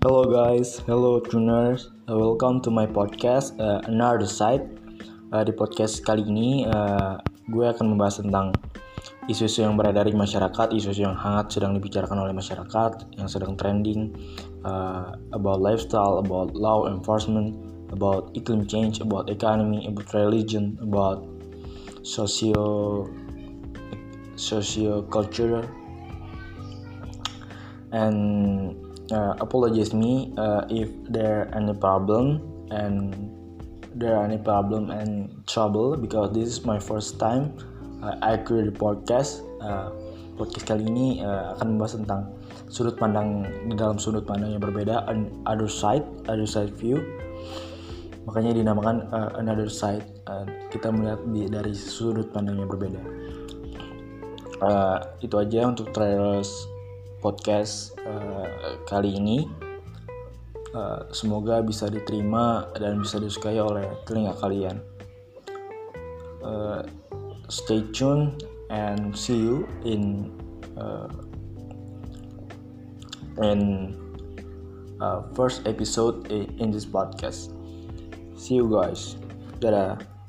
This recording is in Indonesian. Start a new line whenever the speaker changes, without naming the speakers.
Hello guys, hello tuners, uh, welcome to my podcast uh, Another Side. Uh, di podcast kali ini uh, gue akan membahas tentang isu-isu yang beredar di masyarakat, isu-isu yang hangat sedang dibicarakan oleh masyarakat, yang sedang trending uh, about lifestyle, about law enforcement, about iklim change, about economy, about religion, about socio socio culture and uh, apologize me uh, if there any problem and there any problem and trouble because this is my first time uh, I create podcast. Uh, podcast kali ini uh, akan membahas tentang sudut pandang di dalam sudut pandang yang berbeda other side other side view. Makanya dinamakan uh, another side uh, kita melihat di, dari sudut pandang yang berbeda. Uh, itu aja untuk trailers podcast uh, kali ini. Uh, semoga bisa diterima dan bisa disukai oleh telinga kalian. Uh, stay tune and see you in uh, in uh, first episode in this podcast. See you guys. Dadah.